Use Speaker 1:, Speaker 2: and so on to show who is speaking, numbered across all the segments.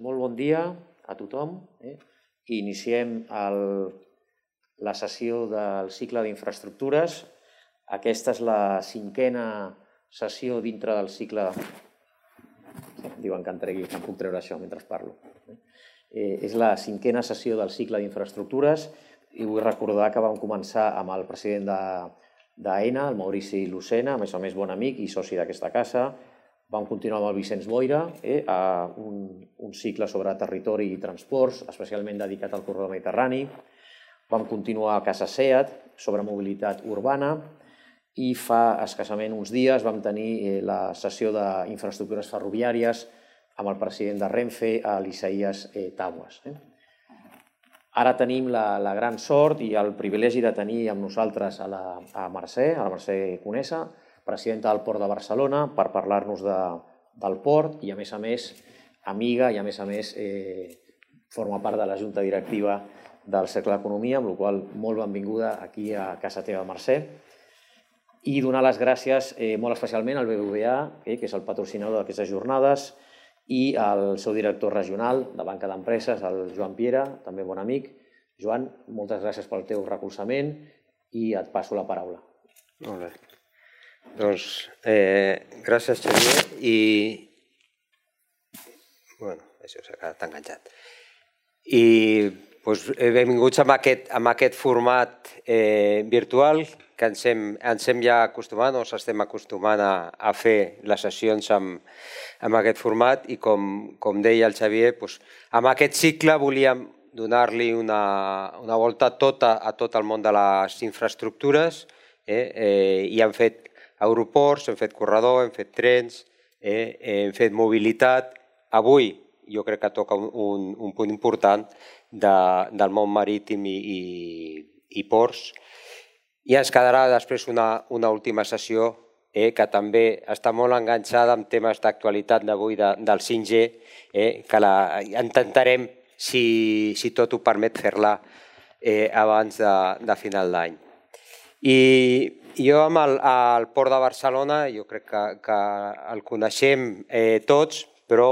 Speaker 1: molt bon dia a tothom. Eh? Iniciem el, la sessió del cicle d'infraestructures. Aquesta és la cinquena sessió dintre del cicle... Diuen que em tregui, que em puc treure això mentre parlo. Eh, és la cinquena sessió del cicle d'infraestructures i vull recordar que vam començar amb el president de, d'AENA, el Maurici Lucena, a més a més bon amic i soci d'aquesta casa. Vam continuar amb el Vicenç Boira, eh, a un, un cicle sobre territori i transports, especialment dedicat al corredor mediterrani. Vam continuar a Casa SEAT sobre mobilitat urbana i fa escassament uns dies vam tenir eh, la sessió d'infraestructures ferroviàries amb el president de Renfe, l'Isaías eh, Tabuas. Eh. Ara tenim la, la gran sort i el privilegi de tenir amb nosaltres a, la, a Mercè, a la Mercè Conesa, presidenta del Port de Barcelona, per parlar-nos de, del port i, a més a més, amiga i, a més a més, eh, forma part de la Junta Directiva del Cercle d'Economia, amb la qual molt benvinguda aquí a casa teva, Mercè. I donar les gràcies eh, molt especialment al BBVA, eh, que és el patrocinador d'aquestes jornades, i el seu director regional de Banca d'Empreses, el Joan Piera, també bon amic. Joan, moltes gràcies pel teu recolzament i et passo la paraula.
Speaker 2: Molt bé. Doncs eh, gràcies, Xavier, i... bueno, això s'ha quedat enganxat. I doncs, benvinguts amb aquest, amb aquest format eh, virtual que ens hem, ens hem ja acostumat, o estem acostumant a, a fer les sessions amb, amb aquest format i com, com deia el Xavier, doncs, amb aquest cicle volíem donar-li una, una volta tota, a tot el món de les infraestructures eh? Eh, i hem fet aeroports, hem fet corredor, hem fet trens, eh? hem fet mobilitat. Avui jo crec que toca un, un, un punt important de, del món marítim i, i, i ports, i ens quedarà després una, una última sessió eh, que també està molt enganxada amb temes d'actualitat d'avui de, del 5G, eh, que la, intentarem, si, si tot ho permet, fer-la eh, abans de, de final d'any. I jo amb el, el Port de Barcelona, jo crec que, que el coneixem eh, tots, però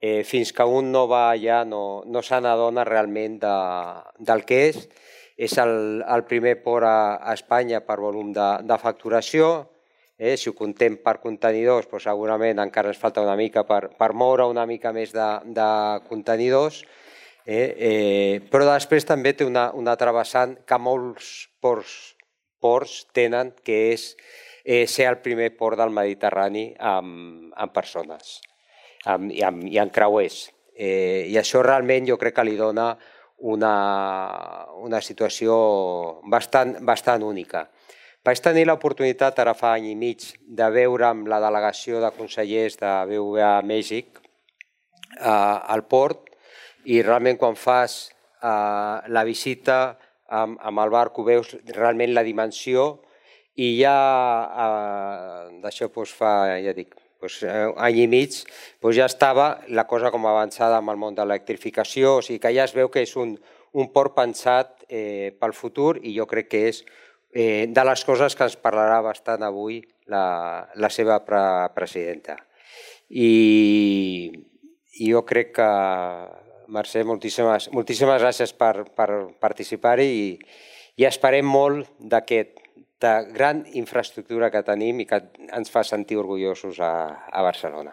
Speaker 2: eh, fins que un no va allà no, no se n'adona realment de, del que és és el, el primer port a, a Espanya per volum de, de facturació. Eh? Si ho contem per contenidors, doncs segurament encara ens falta una mica per, per moure una mica més de, de contenidors. Eh? Eh, però després també té una, una altra vessant que molts ports, ports tenen, que és eh, ser el primer port del Mediterrani amb, amb persones amb, i, amb, i amb creuers. Eh, I això realment jo crec que li dona una, una situació bastant, bastant única. Vaig tenir l'oportunitat ara fa any i mig de veure amb la delegació de consellers de BVA Mèxic eh, al port i realment quan fas eh, la visita amb, amb el barco veus realment la dimensió i ja eh, d'això doncs, fa, ja dic, doncs, eh, any i mig, doncs ja estava la cosa com avançada amb el món de l'electrificació, o sigui que ja es veu que és un, un port pensat eh, pel futur i jo crec que és eh, de les coses que ens parlarà bastant avui la, la seva pre presidenta. I, I jo crec que, Mercè, moltíssimes, moltíssimes gràcies per, per participar-hi i, i esperem molt d'aquest aquesta gran infraestructura que tenim i que ens fa sentir orgullosos a, a Barcelona.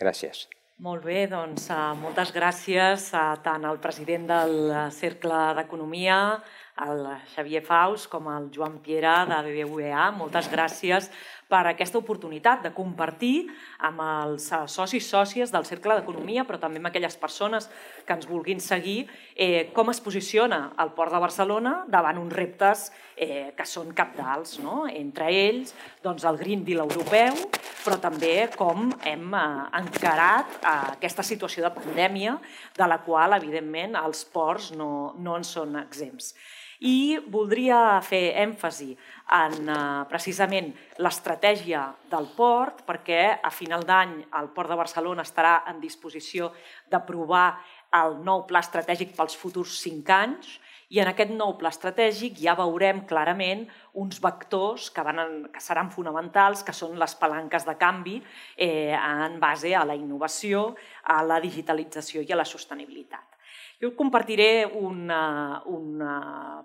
Speaker 2: Gràcies.
Speaker 3: Molt bé, doncs uh, moltes gràcies a tant al president del Cercle d'Economia, el Xavier Faus, com al Joan Piera de BBVA. Moltes gràcies per aquesta oportunitat de compartir amb els socis sòcies del Cercle d'Economia, però també amb aquelles persones que ens vulguin seguir, eh, com es posiciona el Port de Barcelona davant uns reptes eh, que són capdals, no? entre ells doncs, el Green Deal europeu, però també com hem eh, encarat eh, aquesta situació de pandèmia, de la qual, evidentment, els ports no, no en són exempts. I voldria fer èmfasi en eh, precisament l'estratègia del port, perquè a final d'any el Port de Barcelona estarà en disposició d'aprovar el nou pla estratègic pels futurs cinc anys I en aquest nou pla estratègic ja veurem clarament uns vectors que, van que seran fonamentals, que són les palanques de canvi eh, en base a la innovació, a la digitalització i a la sostenibilitat. Jo compartiré una, una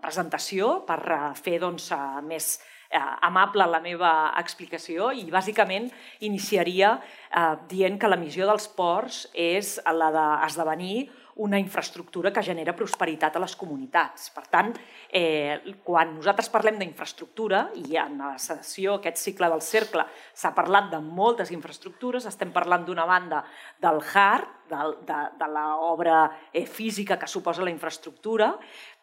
Speaker 3: presentació per fer doncs, més eh, amable la meva explicació i bàsicament iniciaria eh, dient que la missió dels ports és la d'esdevenir una infraestructura que genera prosperitat a les comunitats. Per tant, eh, quan nosaltres parlem d'infraestructura, i en la sessió, aquest cicle del cercle, s'ha parlat de moltes infraestructures, estem parlant d'una banda del hard, de, de, de l'obra eh, física que suposa la infraestructura,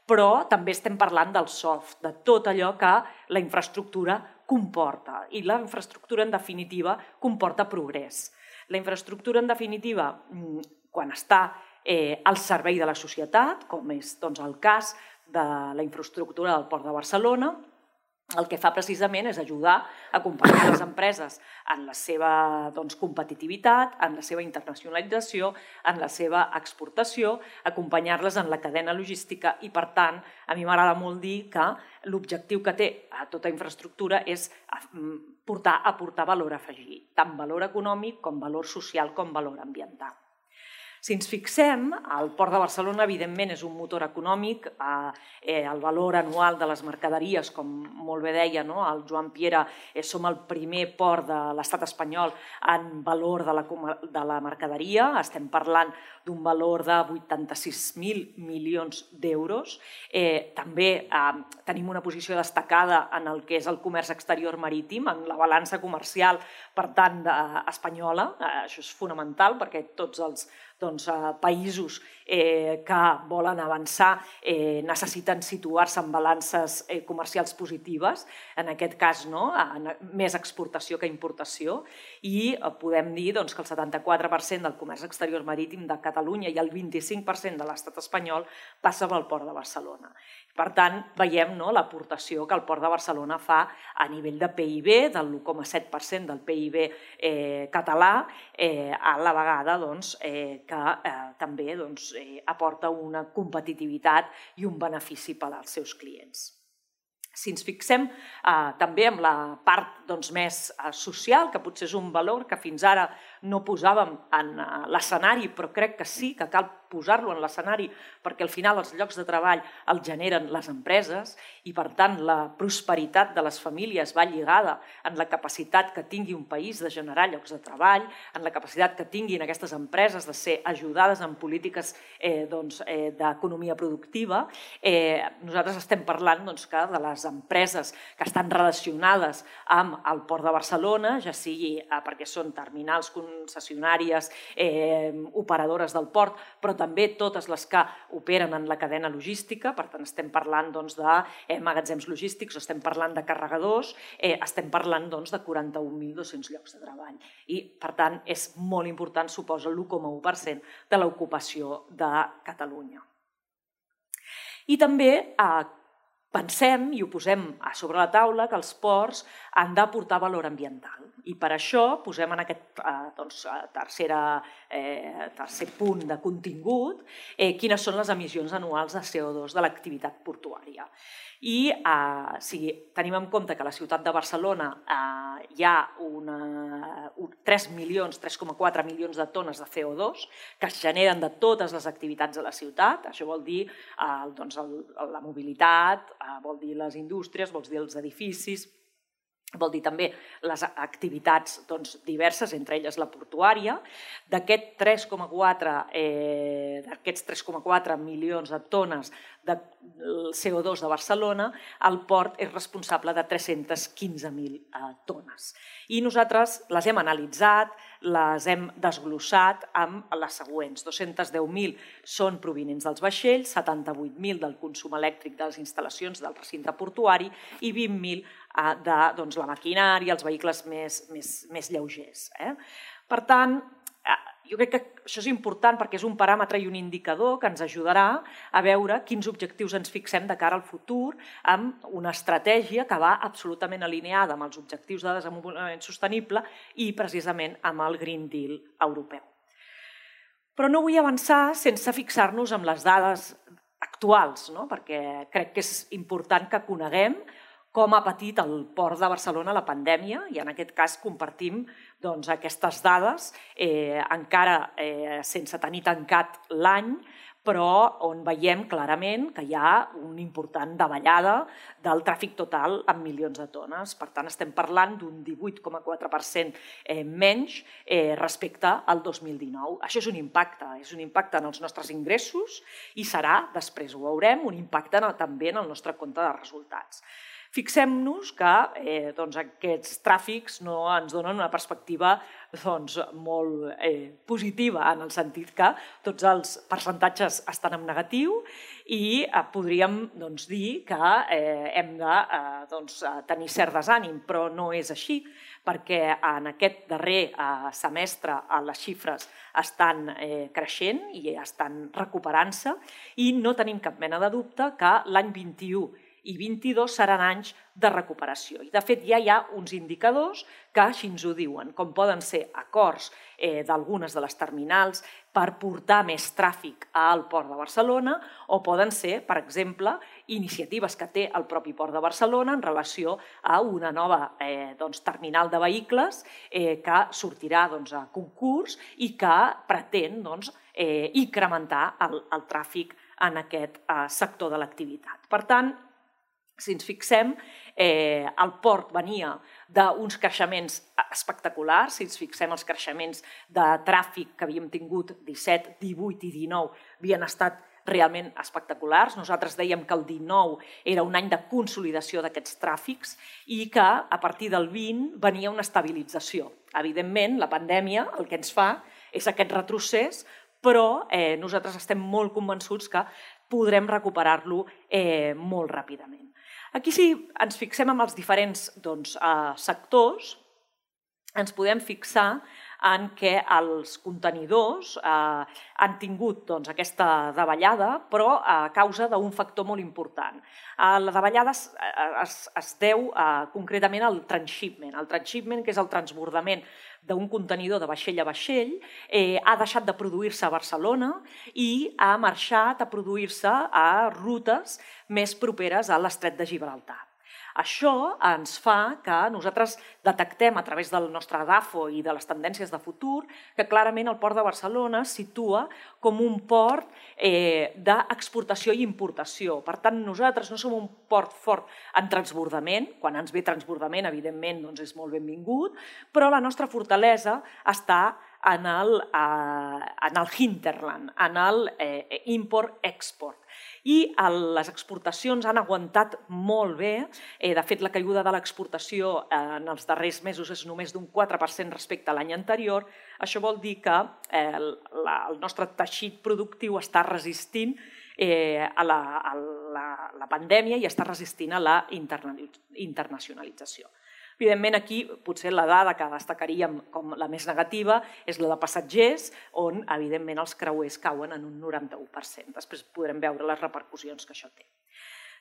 Speaker 3: però també estem parlant del soft, de tot allò que la infraestructura comporta. I la infraestructura, en definitiva, comporta progrés. La infraestructura, en definitiva, mm, quan està eh, al servei de la societat, com és doncs, el cas de la infraestructura del Port de Barcelona, el que fa precisament és ajudar a acompanyar les empreses en la seva doncs, competitivitat, en la seva internacionalització, en la seva exportació, acompanyar-les en la cadena logística i, per tant, a mi m'agrada molt dir que l'objectiu que té a tota infraestructura és portar, aportar valor afegit, tant valor econòmic com valor social com valor ambiental. Si ens fixem, el Port de Barcelona, evidentment, és un motor econòmic. Eh, el valor anual de les mercaderies, com molt bé deia no? el Joan Piera, eh, som el primer port de l'estat espanyol en valor de la, de la mercaderia. Estem parlant d'un valor de 86.000 milions d'euros. Eh, també eh, tenim una posició destacada en el que és el comerç exterior marítim, en la balança comercial, per tant, de, espanyola. Eh, això és fonamental perquè tots els doncs, eh, països eh, que volen avançar eh, necessiten situar-se en balances eh, comercials positives, en aquest cas no, en més exportació que importació, i eh, podem dir doncs, que el 74% del comerç exterior marítim de Catalunya i el 25% de l'estat espanyol passa pel port de Barcelona. Per tant, veiem no, l'aportació que el Port de Barcelona fa a nivell de PIB, del 1,7% del PIB eh, català, eh, a la vegada doncs, eh, que eh, també doncs, eh, aporta una competitivitat i un benefici per als seus clients. Si ens fixem eh, també en la part doncs, més eh, social, que potser és un valor que fins ara no posàvem en eh, l'escenari, però crec que sí que cal posar-lo en l'escenari perquè al final els llocs de treball els generen les empreses i per tant la prosperitat de les famílies va lligada en la capacitat que tingui un país de generar llocs de treball, en la capacitat que tinguin aquestes empreses de ser ajudades en polítiques eh, doncs, eh, d'economia productiva. Eh, nosaltres estem parlant doncs, que de les empreses que estan relacionades amb el Port de Barcelona, ja sigui eh, perquè són terminals concessionàries, eh, operadores del port, però també totes les que operen en la cadena logística, per tant estem parlant doncs, de eh, magatzems logístics, estem parlant de carregadors, eh, estem parlant doncs, de 41.200 llocs de treball. I, per tant, és molt important, suposa l'1,1% de l'ocupació de Catalunya. I també eh, pensem i ho posem a sobre la taula que els ports han d'aportar valor ambiental. I per això posem en aquest eh, doncs, eh, tercera, eh, tercer punt de contingut eh, quines són les emissions anuals de CO2 de l'activitat portuària. I eh, si tenim en compte que a la ciutat de Barcelona eh, hi ha una, un, 3 milions, 3,4 milions de tones de CO2 que es generen de totes les activitats de la ciutat, això vol dir eh, doncs el, la mobilitat, eh, vol dir les indústries, vol dir els edificis, vol dir també les activitats doncs, diverses, entre elles la portuària. D'aquest 3,4 eh, d'aquests 3,4 milions de tones de CO2 de Barcelona, el port és responsable de 315.000 eh, tones. I nosaltres les hem analitzat, les hem desglossat amb les següents. 210.000 són provinents dels vaixells, 78.000 del consum elèctric de les instal·lacions del recinte portuari i 20.000 eh, de doncs, la maquinària, els vehicles més, més, més lleugers. Eh? Per tant, jo crec que això és important perquè és un paràmetre i un indicador que ens ajudarà a veure quins objectius ens fixem de cara al futur amb una estratègia que va absolutament alineada amb els objectius de desenvolupament sostenible i precisament amb el Green Deal europeu. Però no vull avançar sense fixar-nos en les dades actuals, no? perquè crec que és important que coneguem com ha patit el port de Barcelona la pandèmia i en aquest cas compartim doncs, aquestes dades eh, encara eh, sense tenir tancat l'any però on veiem clarament que hi ha una important davallada del tràfic total en milions de tones. Per tant, estem parlant d'un 18,4% eh, menys eh, respecte al 2019. Això és un impacte, és un impacte en els nostres ingressos i serà, després ho veurem, un impacte també en el nostre compte de resultats. Fixem-nos que eh, doncs, aquests tràfics no ens donen una perspectiva doncs, molt eh, positiva, en el sentit que tots els percentatges estan en negatiu i eh, podríem doncs, dir que eh, hem de eh, doncs, tenir cert desànim, però no és així, perquè en aquest darrer eh, semestre eh, les xifres estan eh, creixent i estan recuperant-se i no tenim cap mena de dubte que l'any 21 i 22 seran anys de recuperació. I, de fet, ja hi ha uns indicadors que així ens ho diuen, com poden ser acords eh, d'algunes de les terminals per portar més tràfic al Port de Barcelona o poden ser, per exemple, iniciatives que té el propi Port de Barcelona en relació a una nova eh, doncs, terminal de vehicles eh, que sortirà doncs, a concurs i que pretén doncs, eh, incrementar el, el tràfic en aquest eh, sector de l'activitat. Per tant, si ens fixem, eh, el port venia d'uns creixements espectaculars, si ens fixem els creixements de tràfic que havíem tingut 17, 18 i 19 havien estat realment espectaculars. Nosaltres dèiem que el 19 era un any de consolidació d'aquests tràfics i que a partir del 20 venia una estabilització. Evidentment, la pandèmia el que ens fa és aquest retrocés, però eh, nosaltres estem molt convençuts que podrem recuperar-lo eh, molt ràpidament. Aquí si ens fixem en els diferents doncs, eh, sectors, ens podem fixar en què els contenidors eh, han tingut doncs, aquesta davallada, però a causa d'un factor molt important. Eh, la davallada es, es, es deu eh, concretament al transshipment. El transshipment, que és el transbordament d'un contenidor de vaixell a vaixell, eh, ha deixat de produir-se a Barcelona i ha marxat a produir-se a rutes més properes a l'estret de Gibraltar. Això ens fa que nosaltres detectem a través del nostre DAFO i de les tendències de futur que clarament el port de Barcelona es situa com un port eh, d'exportació i importació. Per tant, nosaltres no som un port fort en transbordament, quan ens ve transbordament, evidentment, doncs és molt benvingut, però la nostra fortalesa està en el, eh, en el hinterland, en el eh, import-export i les exportacions han aguantat molt bé. Eh, de fet, la caiguda de l'exportació eh, en els darrers mesos és només d'un 4% respecte a l'any anterior. Això vol dir que eh, el nostre teixit productiu està resistint a, la, a la, la pandèmia i està resistint a la internacionalització. Evidentment, aquí potser la dada que destacaríem com la més negativa és la de passatgers, on, evidentment, els creuers cauen en un 91%. Després podrem veure les repercussions que això té.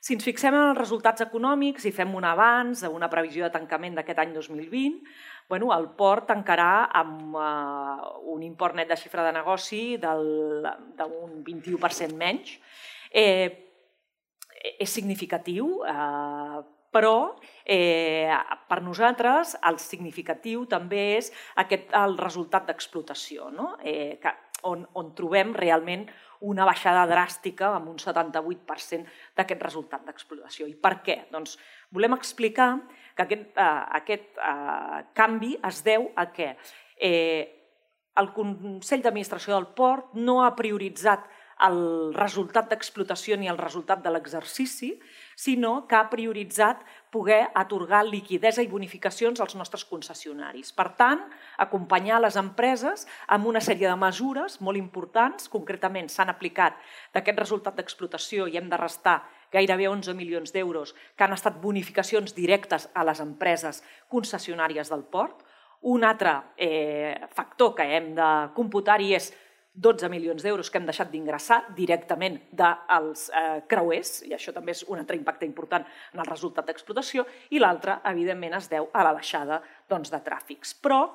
Speaker 3: Si ens fixem en els resultats econòmics i fem un abans una previsió de tancament d'aquest any 2020, bueno, el port tancarà amb uh, un import net de xifra de negoci d'un 21% menys. Eh, és significatiu, eh, però eh, per nosaltres el significatiu també és aquest, el resultat d'explotació, no? eh, que, on, on trobem realment una baixada dràstica amb un 78% d'aquest resultat d'explotació. I per què? Doncs volem explicar que aquest, eh, aquest eh, canvi es deu a que eh, el Consell d'Administració del Port no ha prioritzat el resultat d'explotació ni el resultat de l'exercici, sinó que ha prioritzat poder atorgar liquidesa i bonificacions als nostres concessionaris. Per tant, acompanyar les empreses amb una sèrie de mesures molt importants, concretament s'han aplicat d'aquest resultat d'explotació i hem de restar gairebé 11 milions d'euros que han estat bonificacions directes a les empreses concessionàries del port. Un altre eh, factor que hem de computar-hi és 12 milions d'euros que hem deixat d'ingressar directament dels eh, creuers, i això també és un altre impacte important en el resultat d'explotació, i l'altre, evidentment, es deu a la baixada doncs, de tràfics. Però,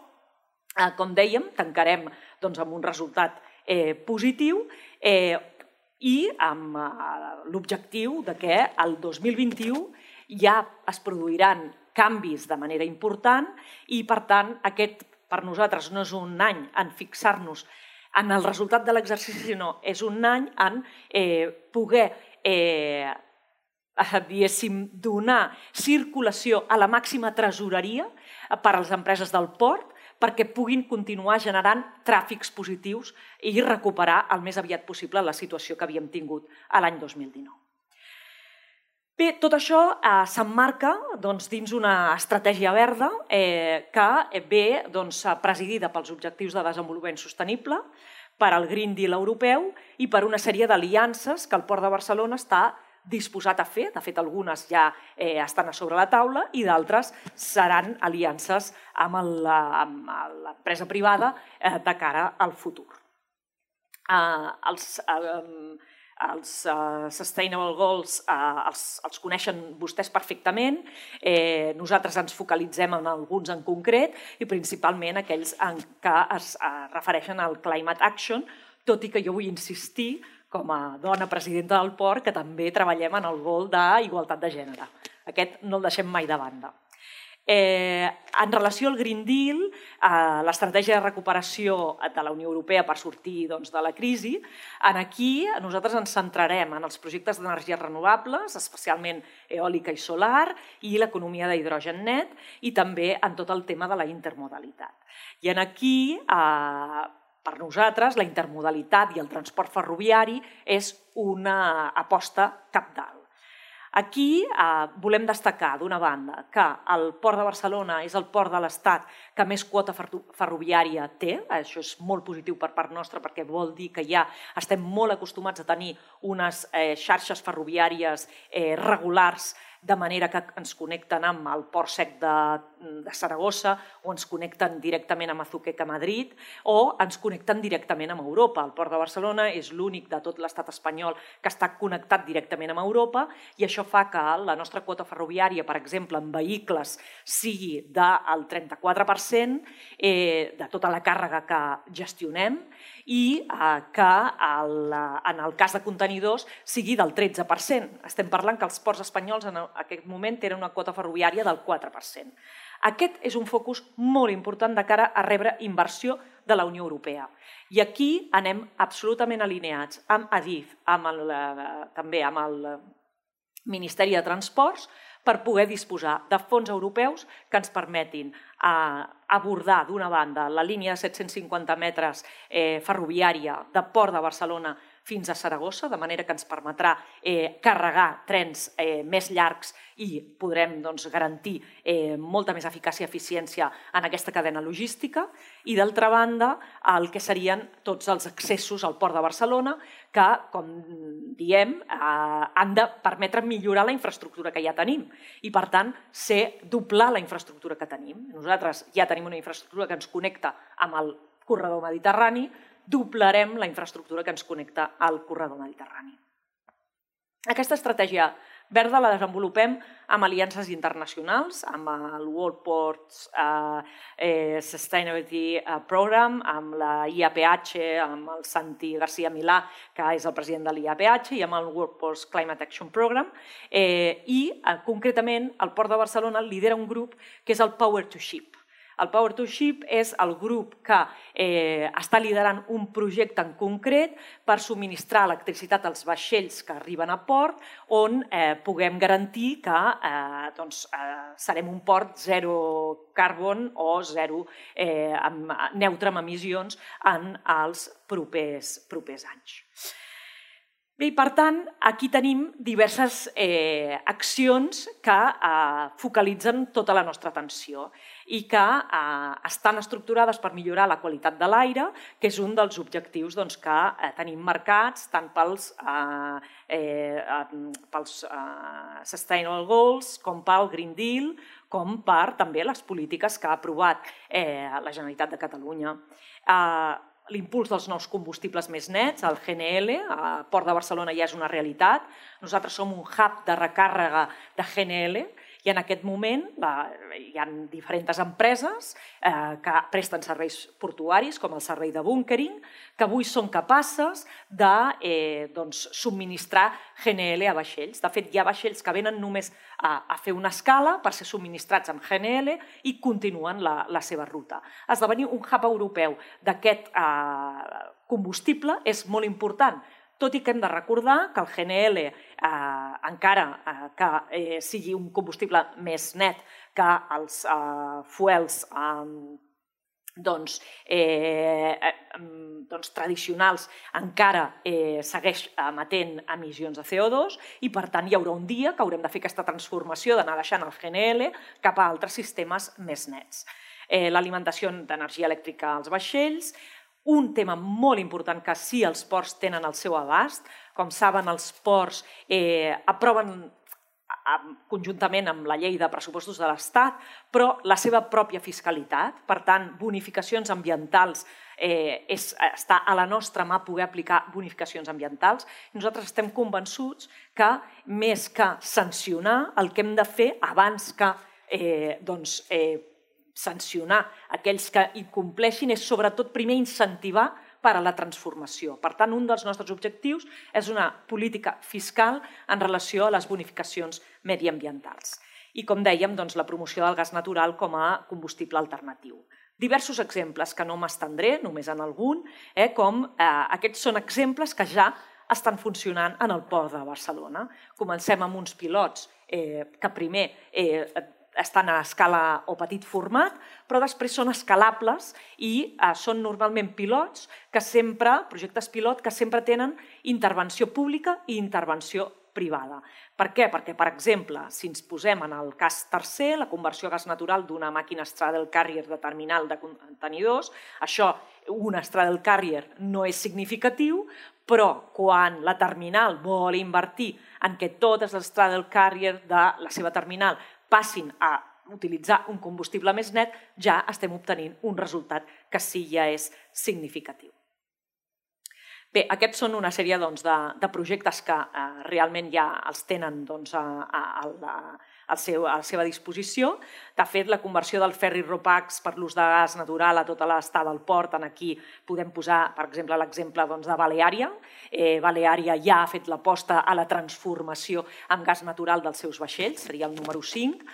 Speaker 3: eh, com dèiem, tancarem doncs, amb un resultat eh, positiu eh, i amb l'objectiu de que el 2021 ja es produiran canvis de manera important i, per tant, aquest per nosaltres no és un any en fixar-nos en el resultat de l'exercici, sinó és un any en eh, poder eh, donar circulació a la màxima tresoreria per a les empreses del port perquè puguin continuar generant tràfics positius i recuperar el més aviat possible la situació que havíem tingut l'any 2019. Bé, tot això eh, s'emmarca doncs, dins una estratègia verda eh, que ve doncs, presidida pels objectius de desenvolupament sostenible, per al Green Deal europeu i per una sèrie d'aliances que el Port de Barcelona està disposat a fer, de fet algunes ja eh, estan a sobre la taula i d'altres seran aliances amb l'empresa privada eh, de cara al futur. Eh, els, eh, els uh, Sustainable Goals uh, els, els coneixen vostès perfectament. Eh, nosaltres ens focalitzem en alguns en concret i principalment aquells en què es uh, refereixen al Climate Action, tot i que jo vull insistir com a dona presidenta del port que també treballem en el gol d'igualtat de gènere. Aquest no el deixem mai de banda. Eh, en relació al Green Deal, eh, l'estratègia de recuperació de la Unió Europea per sortir doncs, de la crisi, en aquí nosaltres ens centrarem en els projectes d'energies renovables, especialment eòlica i solar, i l'economia d'hidrogen net, i també en tot el tema de la intermodalitat. I en aquí, eh, per nosaltres, la intermodalitat i el transport ferroviari és una aposta capdalt. Aquí eh, volem destacar, d'una banda, que el Port de Barcelona és el port de l'Estat que més quota ferroviària té. Això és molt positiu per part nostra perquè vol dir que ja estem molt acostumats a tenir unes eh, xarxes ferroviàries eh, regulars de manera que ens connecten amb el port sec de, de Saragossa o ens connecten directament amb Azuqueca a Madrid o ens connecten directament amb Europa. El port de Barcelona és l'únic de tot l'estat espanyol que està connectat directament amb Europa i això fa que la nostra quota ferroviària, per exemple, en vehicles, sigui del 34% eh, de tota la càrrega que gestionem i eh, que el, en el cas de contenidors sigui del 13%. Estem parlant que els ports espanyols en aquest moment tenen una quota ferroviària del 4%. Aquest és un focus molt important de cara a rebre inversió de la Unió Europea. I aquí anem absolutament alineats amb ADIF, amb el, eh, també amb el Ministeri de Transports, per poder disposar de fons europeus que ens permetin eh, abordar, d'una banda, la línia de 750 metres eh, ferroviària de Port de Barcelona fins a Saragossa, de manera que ens permetrà eh, carregar trens eh, més llargs i podrem doncs, garantir eh, molta més eficàcia i eficiència en aquesta cadena logística. I d'altra banda, el que serien tots els accessos al Port de Barcelona, que, com diem, eh, han de permetre millorar la infraestructura que ja tenim i, per tant, ser doblar la infraestructura que tenim. Nosaltres ja tenim una infraestructura que ens connecta amb el corredor mediterrani, doblarem la infraestructura que ens connecta al corredor mediterrani. Aquesta estratègia verda la desenvolupem amb aliances internacionals, amb el World Ports eh, eh, Sustainability eh, Program, amb la IAPH, amb el Santi García Milà, que és el president de l'IAPH, i amb el World Ports Climate Action Program. Eh, I, eh, concretament, el Port de Barcelona lidera un grup que és el Power to Ship. El Power to Ship és el grup que eh, està liderant un projecte en concret per subministrar electricitat als vaixells que arriben a port on eh, puguem garantir que eh, doncs, eh, serem un port zero carbon o zero eh, amb, neutre amb emissions en els propers, propers anys. Bé, per tant, aquí tenim diverses eh, accions que eh, focalitzen tota la nostra atenció i que eh, estan estructurades per millorar la qualitat de l'aire, que és un dels objectius doncs, que eh, tenim marcats tant pels, eh, eh, pels eh, Sustainable Goals com pel Green Deal, com per també les polítiques que ha aprovat eh, la Generalitat de Catalunya. Eh, l'impuls dels nous combustibles més nets, el GNL, a Port de Barcelona ja és una realitat. Nosaltres som un hub de recàrrega de GNL I en aquest moment la, hi ha diferents empreses eh, que presten serveis portuaris, com el servei de bunkering, que avui són capaces de eh, doncs, subministrar GNL a vaixells. De fet, hi ha vaixells que venen només a, a fer una escala per ser subministrats amb GNL i continuen la, la seva ruta. Esdevenir un hub europeu d'aquest eh, combustible és molt important, tot i que hem de recordar que el GNL, eh, encara eh, que eh, sigui un combustible més net que els eh, fuels eh, doncs, eh, eh, doncs tradicionals encara eh, segueix emetent emissions de CO2 i per tant hi haurà un dia que haurem de fer aquesta transformació d'anar deixant el GNL cap a altres sistemes més nets. Eh, L'alimentació d'energia elèctrica als vaixells, un tema molt important que sí els ports tenen al seu abast. Com saben, els ports eh, aproven conjuntament amb la llei de pressupostos de l'Estat, però la seva pròpia fiscalitat, per tant, bonificacions ambientals, eh, és, està a la nostra mà poder aplicar bonificacions ambientals. Nosaltres estem convençuts que, més que sancionar, el que hem de fer abans que eh, doncs, eh, sancionar aquells que incompleixin és sobretot primer incentivar per a la transformació. Per tant, un dels nostres objectius és una política fiscal en relació a les bonificacions mediambientals. I, com dèiem, doncs, la promoció del gas natural com a combustible alternatiu. Diversos exemples que no m'estendré, només en algun, eh, com eh, aquests són exemples que ja estan funcionant en el port de Barcelona. Comencem amb uns pilots eh, que primer eh, estan a escala o petit format, però després són escalables i eh, són normalment pilots que sempre, projectes pilot, que sempre tenen intervenció pública i intervenció privada. Per què? Perquè, per exemple, si ens posem en el cas tercer, la conversió a gas natural d'una màquina straddle carrier de terminal de contenidors, això, un straddle carrier no és significatiu, però quan la terminal vol invertir en què totes les straddle carrier de la seva terminal passin a utilitzar un combustible més net, ja estem obtenint un resultat que sí ja és significatiu. Bé, aquests són una sèrie doncs, de, de projectes que eh, realment ja els tenen doncs, a, a, a, seu, a la seva disposició. De fet, la conversió del ferri Ropax per l'ús de gas natural a tota l'estada al port, en aquí podem posar, per exemple, l'exemple doncs, de Baleària. Eh, Baleària ja ha fet l'aposta a la transformació amb gas natural dels seus vaixells, seria el número 5,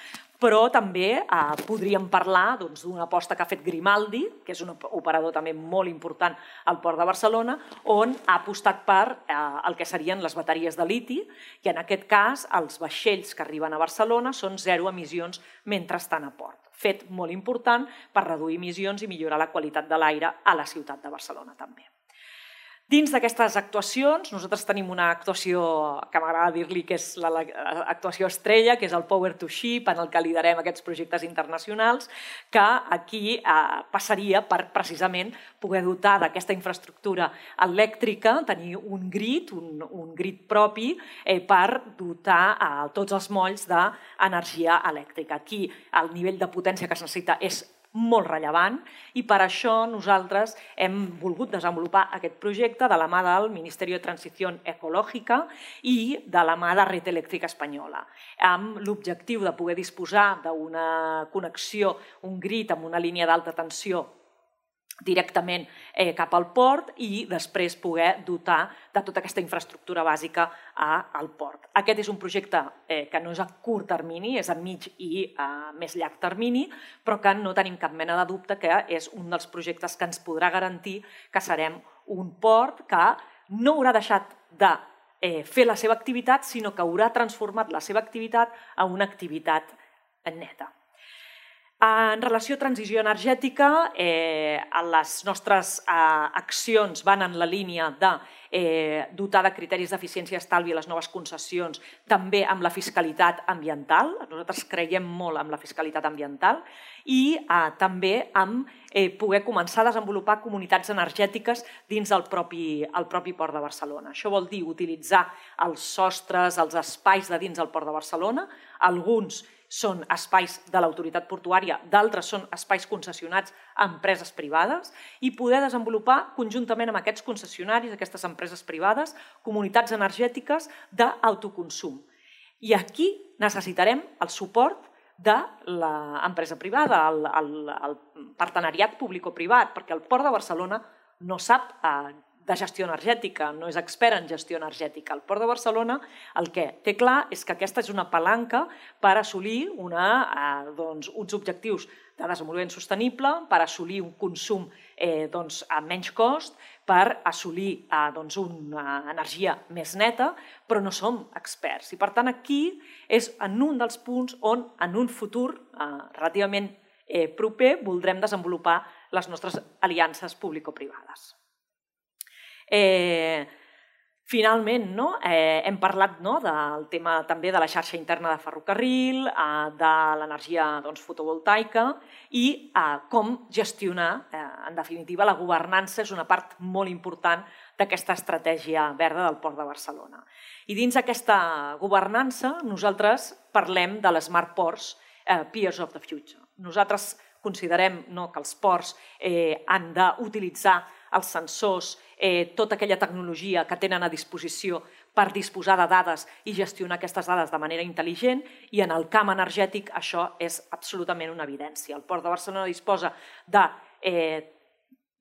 Speaker 3: però també eh, podríem parlar doncs, d'una doncs, aposta que ha fet Grimaldi, que és un operador també molt important al Port de Barcelona, on ha apostat per eh, el que serien les bateries de liti, i en aquest cas els vaixells que arriben a Barcelona són zero emissions mentre estan a port. Fet molt important per reduir emissions i millorar la qualitat de l'aire a la ciutat de Barcelona també. Dins d'aquestes actuacions, nosaltres tenim una actuació que m'agrada dir-li que és l'actuació estrella, que és el Power to Ship, en el que liderem aquests projectes internacionals, que aquí eh, passaria per precisament poder dotar d'aquesta infraestructura elèctrica, tenir un grid, un, un grid propi, eh, per dotar eh, tots els molls d'energia elèctrica. Aquí el nivell de potència que es necessita és molt rellevant i per això nosaltres hem volgut desenvolupar aquest projecte de la mà del Ministeri de Transició Ecològica i de la mà de Red Elèctrica Espanyola, amb l'objectiu de poder disposar d'una connexió, un grid amb una línia d'alta tensió directament eh, cap al port i després poder dotar de tota aquesta infraestructura bàsica a, al port. Aquest és un projecte eh, que no és a curt termini, és a mig i a més llarg termini, però que no tenim cap mena de dubte que és un dels projectes que ens podrà garantir que serem un port que no haurà deixat de eh, fer la seva activitat, sinó que haurà transformat la seva activitat a una activitat neta. En relació a transició energètica, eh, les nostres eh, accions van en la línia de eh, dotar de criteris d'eficiència i estalvi les noves concessions, també amb la fiscalitat ambiental. Nosaltres creiem molt en la fiscalitat ambiental i eh, també amb eh, poder començar a desenvolupar comunitats energètiques dins del propi, el propi Port de Barcelona. Això vol dir utilitzar els sostres, els espais de dins del Port de Barcelona, alguns són espais de l'autoritat portuària, d'altres són espais concessionats a empreses privades i poder desenvolupar conjuntament amb aquests concessionaris, aquestes empreses privades, comunitats energètiques d'autoconsum. I aquí necessitarem el suport de l'empresa privada, el, el, el partenariat público-privat, perquè el Port de Barcelona no sap eh, de gestió energètica, no és expert en gestió energètica. El Port de Barcelona el que té clar és que aquesta és una palanca per assolir una, eh, doncs, uns objectius de desenvolupament sostenible, per assolir un consum eh, doncs, a menys cost, per assolir eh, doncs, una energia més neta, però no som experts. I per tant aquí és en un dels punts on en un futur eh, relativament eh, proper voldrem desenvolupar les nostres aliances público-privades. Eh, finalment, no? eh, hem parlat no, del tema també de la xarxa interna de ferrocarril, eh, de l'energia doncs, fotovoltaica i eh, com gestionar, eh, en definitiva, la governança és una part molt important d'aquesta estratègia verda del Port de Barcelona. I dins d'aquesta governança nosaltres parlem de les Smart Ports, eh, Peers of the Future. Nosaltres considerem no, que els ports eh, han d'utilitzar els sensors, eh, tota aquella tecnologia que tenen a disposició per disposar de dades i gestionar aquestes dades de manera intel·ligent i en el camp energètic això és absolutament una evidència. El Port de Barcelona disposa de eh,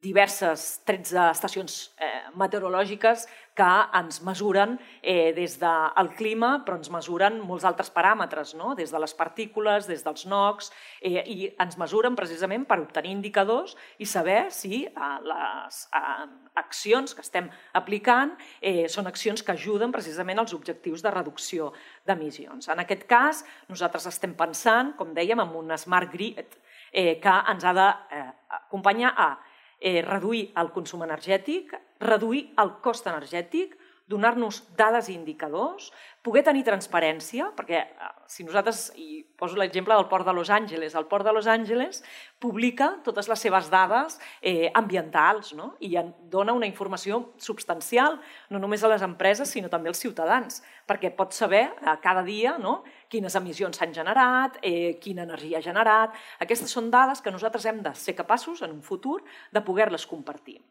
Speaker 3: diverses 13 estacions eh, meteorològiques que ens mesuren eh, des del clima, però ens mesuren molts altres paràmetres, no? des de les partícules, des dels NOx, eh, i ens mesuren precisament per obtenir indicadors i saber si eh, les eh, accions que estem aplicant eh, són accions que ajuden precisament als objectius de reducció d'emissions. En aquest cas, nosaltres estem pensant, com dèiem, en un smart grid eh, que ens ha d'acompanyar eh, a eh, reduir el consum energètic, reduir el cost energètic, donar-nos dades i indicadors, poder tenir transparència, perquè eh, si nosaltres, i poso l'exemple del port de Los Angeles, el port de Los Angeles publica totes les seves dades eh, ambientals no? i dona una informació substancial, no només a les empreses, sinó també als ciutadans, perquè pot saber eh, cada dia no? Quines emissions s'han generat, eh, quina energia ha generat. Aquestes són dades que nosaltres hem de ser capaços, en un futur, de poder-les compartir.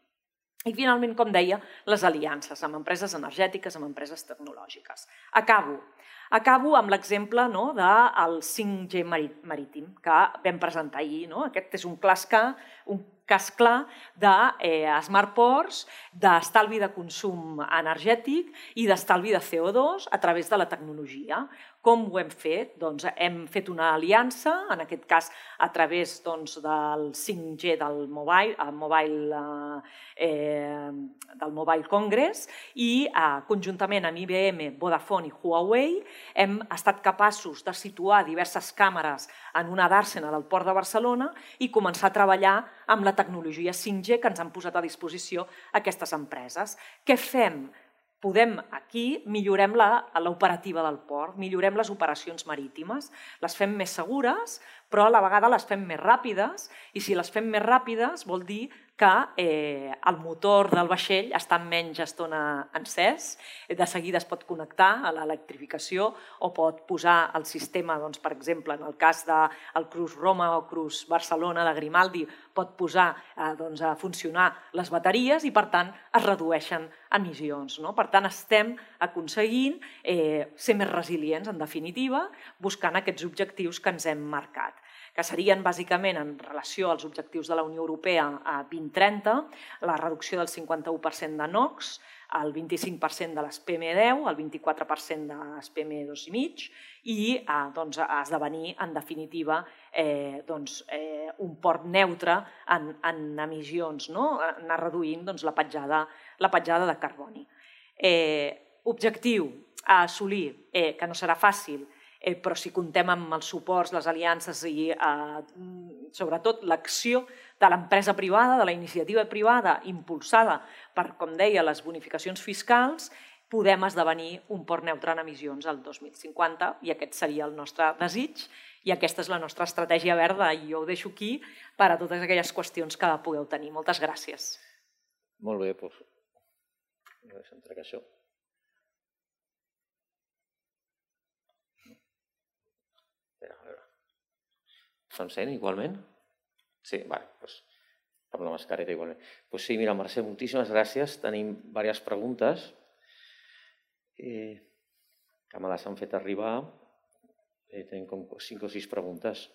Speaker 3: I finalment, com deia, les aliances amb empreses energètiques, amb empreses tecnològiques. Acabo. Acabo amb l'exemple no, del 5G marítim que vam presentar ahir. No? Aquest és un cas, un cas clar de eh, smart ports, d'estalvi de consum energètic i d'estalvi de CO2 a través de la tecnologia. Com ho hem fet? Doncs hem fet una aliança, en aquest cas a través doncs, del 5G del Mobile, el mobile eh, del Mobile Congress i eh, conjuntament amb IBM, Vodafone i Huawei hem estat capaços de situar diverses càmeres en una dàrsena del Port de Barcelona i començar a treballar amb la tecnologia 5G que ens han posat a disposició aquestes empreses. Què fem? Podem aquí, millorem l'operativa del port, millorem les operacions marítimes, les fem més segures, però a la vegada les fem més ràpides i si les fem més ràpides vol dir que eh, el motor del vaixell està menys estona encès, de seguida es pot connectar a l'electrificació o pot posar el sistema, doncs, per exemple, en el cas del de Cruz Roma o Cruz Barcelona de Grimaldi, pot posar eh, doncs, a funcionar les bateries i, per tant, es redueixen emissions. No? Per tant, estem aconseguint eh, ser més resilients, en definitiva, buscant aquests objectius que ens hem marcat que serien bàsicament en relació als objectius de la Unió Europea a 2030, la reducció del 51% de NOx, el 25% de les PM10, el 24% de les PM2,5 i eh, doncs, esdevenir, en definitiva, eh, doncs, eh, un port neutre en, en emissions, no? anar reduint doncs, la, petjada, la petjada de carboni. Eh, objectiu a assolir, eh, que no serà fàcil, eh, però si contem amb els suports, les aliances i eh, sobretot l'acció de l'empresa privada, de la iniciativa privada impulsada per, com deia, les bonificacions fiscals, podem esdevenir un port neutre en emissions al 2050 i aquest seria el nostre desig i aquesta és la nostra estratègia verda i jo ho deixo aquí per a totes aquelles qüestions que pugueu tenir. Moltes gràcies.
Speaker 1: Molt bé, doncs, no això. Sent igualment? Sí, vale, doncs amb la mascareta igualment. Pues sí, mira, Mercè, moltíssimes gràcies. Tenim diverses preguntes. Eh, que me les han fet arribar. Eh, tenim com cinc o sis preguntes.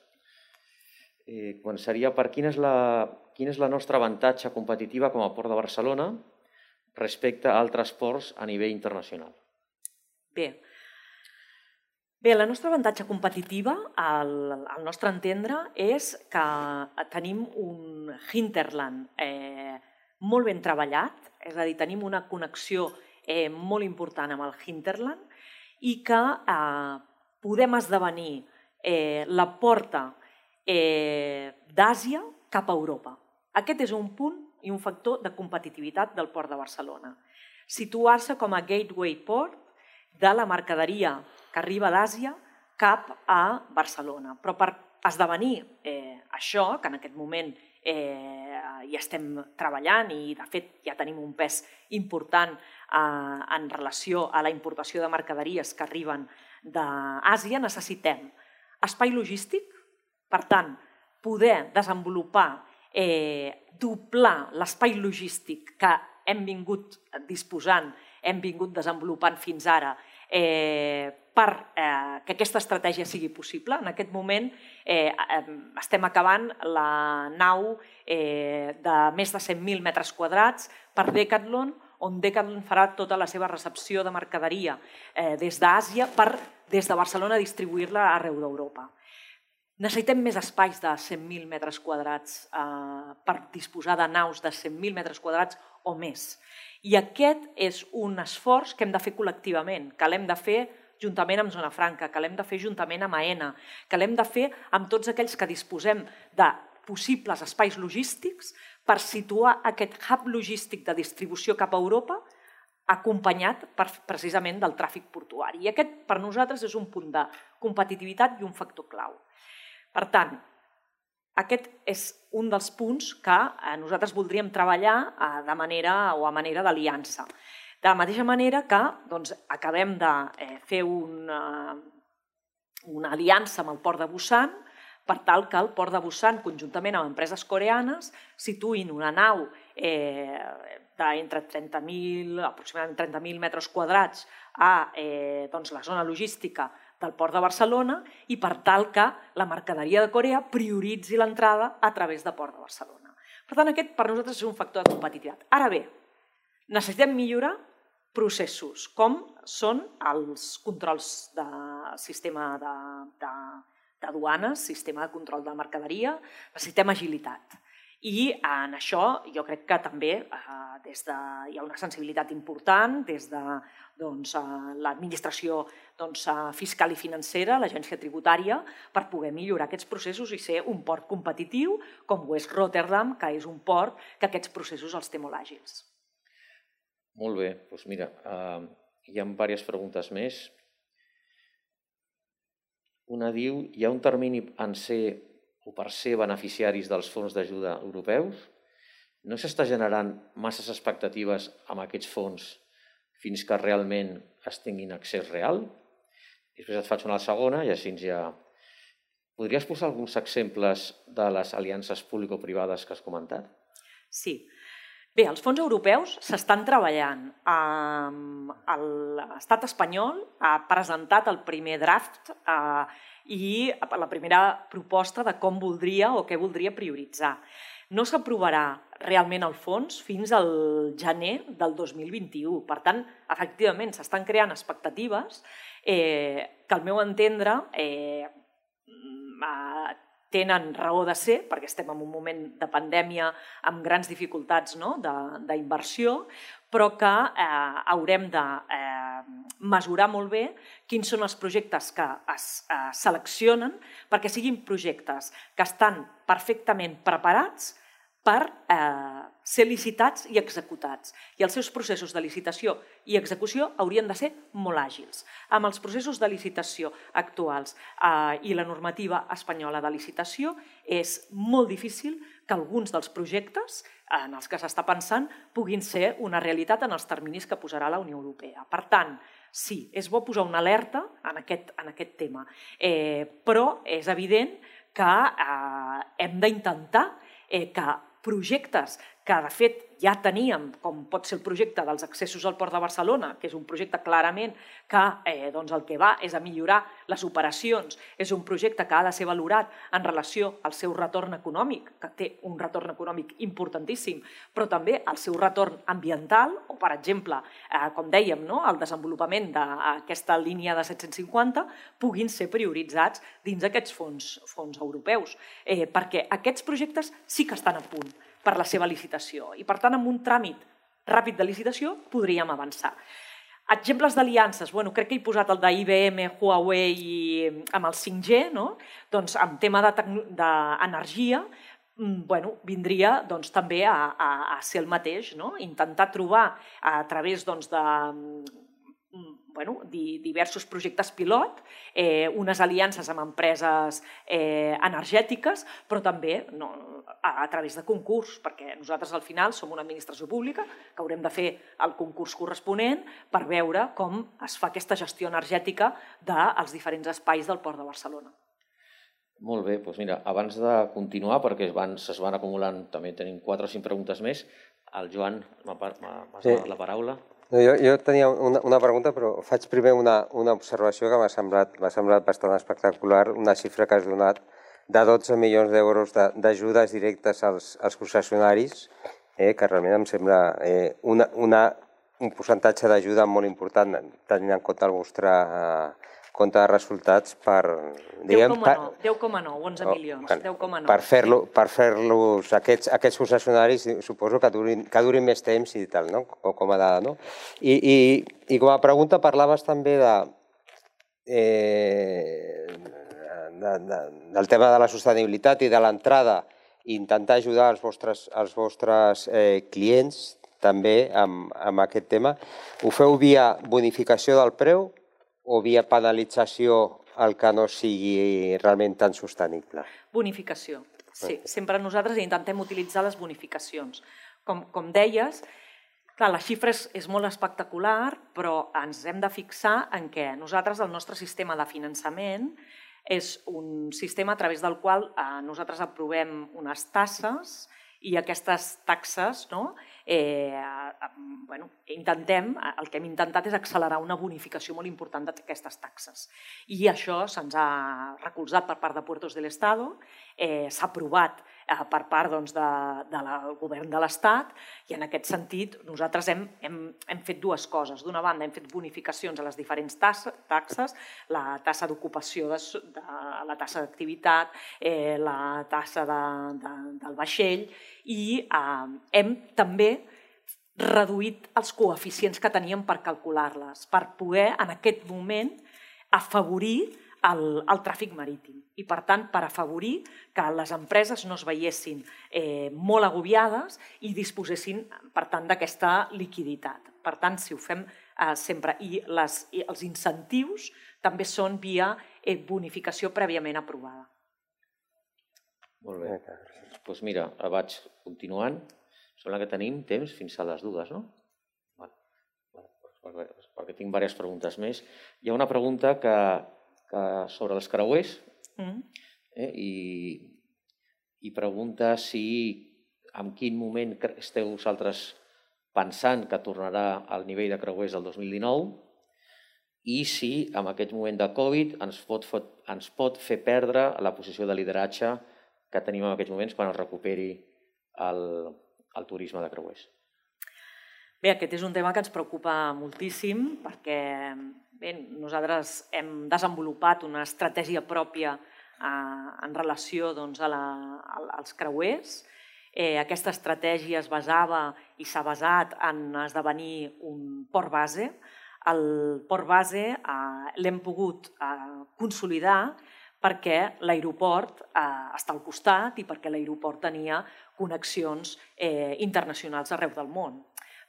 Speaker 1: Eh, començaria per quin és, la, quin és la nostra avantatge competitiva com a Port de Barcelona respecte a altres ports a nivell internacional.
Speaker 3: Bé, Bé, la nostra avantatge competitiva, al, al nostre entendre, és que tenim un hinterland eh, molt ben treballat, és a dir, tenim una connexió eh, molt important amb el hinterland i que eh, podem esdevenir eh, la porta eh, d'Àsia cap a Europa. Aquest és un punt i un factor de competitivitat del port de Barcelona. Situar-se com a gateway port de la mercaderia que arriba d'Àsia cap a Barcelona. Però per esdevenir eh, això, que en aquest moment eh, hi estem treballant i de fet ja tenim un pes important eh, en relació a la importació de mercaderies que arriben d'Àsia, necessitem espai logístic, per tant, poder desenvolupar, eh, doblar l'espai logístic que hem vingut disposant, hem vingut desenvolupant fins ara, eh, per eh, que aquesta estratègia sigui possible. En aquest moment eh, estem acabant la nau eh, de més de 100.000 metres quadrats per Decathlon, on Decathlon farà tota la seva recepció de mercaderia eh, des d'Àsia per des de Barcelona distribuir-la arreu d'Europa. Necessitem més espais de 100.000 metres quadrats eh, per disposar de naus de 100.000 metres quadrats o més. I aquest és un esforç que hem de fer col·lectivament, que l'hem de fer juntament amb Zona Franca, que l'hem de fer juntament amb AENA, que l'hem de fer amb tots aquells que disposem de possibles espais logístics per situar aquest hub logístic de distribució cap a Europa acompanyat per, precisament del tràfic portuari. I aquest per nosaltres és un punt de competitivitat i un factor clau. Per tant, aquest és un dels punts que eh, nosaltres voldríem treballar eh, de manera o a manera d'aliança. De la mateixa manera que doncs, acabem de eh, fer una, una aliança amb el port de Busan per tal que el port de Busan, conjuntament amb empreses coreanes, situïn una nau eh, d'entre 30.000, aproximadament 30.000 metres quadrats a eh, doncs, la zona logística del Port de Barcelona i per tal que la mercaderia de Corea prioritzi l'entrada a través de Port de Barcelona. Per tant, aquest per nosaltres és un factor de competitivitat. Ara bé, necessitem millorar processos, com són els controls de sistema de, de, de duanes, sistema de control de mercaderia, necessitem agilitat. I en això jo crec que també eh, des de, hi ha una sensibilitat important des de doncs, eh, l'administració doncs, eh, fiscal i financera, l'agència tributària, per poder millorar aquests processos i ser un port competitiu com ho és Rotterdam, que és un port que aquests processos els té molt àgils.
Speaker 1: Molt bé, doncs mira, eh, hi ha diverses preguntes més. Una diu, hi ha un termini en ser o per ser beneficiaris dels fons d'ajuda europeus, no s'està generant masses expectatives amb aquests fons fins que realment es tinguin accés real? Després et faig una segona i així ja... Podries posar alguns exemples de les aliances público-privades que has comentat?
Speaker 3: Sí. Bé, els fons europeus s'estan treballant. L'estat espanyol ha presentat el primer draft eh, i la primera proposta de com voldria o què voldria prioritzar. No s'aprovarà realment el fons fins al gener del 2021. Per tant, efectivament, s'estan creant expectatives eh, que, al meu entendre, eh, tenen raó de ser, perquè estem en un moment de pandèmia amb grans dificultats no? d'inversió, però que eh, haurem de eh, mesurar molt bé quins són els projectes que es eh, seleccionen perquè siguin projectes que estan perfectament preparats per eh, ser licitats i executats. I els seus processos de licitació i execució haurien de ser molt àgils. Amb els processos de licitació actuals eh, i la normativa espanyola de licitació és molt difícil que alguns dels projectes en els que s'està pensant puguin ser una realitat en els terminis que posarà la Unió Europea. Per tant, sí, és bo posar una alerta en aquest, en aquest tema, eh, però és evident que eh, hem d'intentar eh, que projectes que de fet ja teníem, com pot ser el projecte dels accessos al Port de Barcelona, que és un projecte clarament que eh, doncs el que va és a millorar les operacions, és un projecte que ha de ser valorat en relació al seu retorn econòmic, que té un retorn econòmic importantíssim, però també el seu retorn ambiental, o per exemple, eh, com dèiem, no, el desenvolupament d'aquesta línia de 750 puguin ser prioritzats dins aquests fons, fons europeus, eh, perquè aquests projectes sí que estan a punt per la seva licitació. I, per tant, amb un tràmit ràpid de licitació podríem avançar. Exemples d'aliances, bueno, crec que he posat el d'IBM, Huawei i amb el 5G, no? doncs amb tema d'energia, de mm, bueno, vindria doncs, també a, a, a ser el mateix, no? intentar trobar a través doncs, de bueno, di, diversos projectes pilot, eh, unes aliances amb empreses eh, energètiques, però també no, a, a través de concurs, perquè nosaltres al final som una administració pública que haurem de fer el concurs corresponent per veure com es fa aquesta gestió energètica dels diferents espais del Port de Barcelona.
Speaker 1: Molt bé, doncs mira, abans de continuar, perquè es van, es van acumulant, també tenim quatre o cinc preguntes més, el Joan m'ha sí. la paraula.
Speaker 2: No, jo, jo tenia una, una pregunta, però faig primer una, una observació que m'ha semblat, semblat bastant espectacular, una xifra que has donat de 12 milions d'euros d'ajudes directes als, als concessionaris, eh, que realment em sembla eh, una, una, un percentatge d'ajuda molt important, tenint en compte el vostre eh, compte de resultats per...
Speaker 3: 10,9, 10,9, 11 milions, 10,9.
Speaker 2: Per fer-los per fer aquests, aquests concessionaris, suposo que durin, que durin més temps i tal, no? Com, com a dada, no? I, i, I com a pregunta parlaves també de, eh, de, de, del tema de la sostenibilitat i de l'entrada intentar ajudar els vostres, els vostres eh, clients també amb, amb aquest tema. Ho feu via bonificació del preu o via penalització el que no sigui realment tan sostenible?
Speaker 3: Bonificació, sí. Sempre nosaltres intentem utilitzar les bonificacions. Com, com deies, clar, la xifra és, és molt espectacular, però ens hem de fixar en què nosaltres, el nostre sistema de finançament, és un sistema a través del qual eh, nosaltres aprovem unes tasses i aquestes taxes no, eh, bueno, intentem, el que hem intentat és accelerar una bonificació molt important d'aquestes taxes. I això se'ns ha recolzat per part de Puertos del Estado, eh, s'ha aprovat eh, per part doncs, de, del govern de l'Estat i en aquest sentit nosaltres hem, hem, hem fet dues coses. D'una banda hem fet bonificacions a les diferents taxes, la tassa d'ocupació, de, de, la tassa d'activitat, eh, la tassa de, de, del vaixell i eh, hem també reduït els coeficients que teníem per calcular-les, per poder en aquest moment afavorir el, el tràfic marítim i, per tant, per afavorir que les empreses no es veiessin eh, molt agobiades i disposessin, per tant, d'aquesta liquiditat. Per tant, si ho fem eh, sempre. I, les, I els incentius també són via eh, bonificació prèviament aprovada.
Speaker 1: Molt bé. Doncs mira, vaig continuant. Sembla que tenim temps fins a les dues, no? Perquè, perquè tinc diverses preguntes més. Hi ha una pregunta que, que sobre els creuers mm. eh, i, i pregunta si en quin moment esteu vosaltres pensant que tornarà al nivell de creuers del 2019 i si en aquest moment de Covid ens pot, ens pot fer perdre la posició de lideratge que tenim en aquests moments quan es recuperi el, el turisme de creuers.
Speaker 3: Bé, aquest és un tema que ens preocupa moltíssim perquè bé, nosaltres hem desenvolupat una estratègia pròpia eh, en relació doncs, a la, a, als creuers. Eh, aquesta estratègia es basava i s'ha basat en esdevenir un port base. El port base eh, l'hem pogut eh, consolidar perquè l'aeroport eh, està al costat i perquè l'aeroport tenia connexions eh, internacionals arreu del món.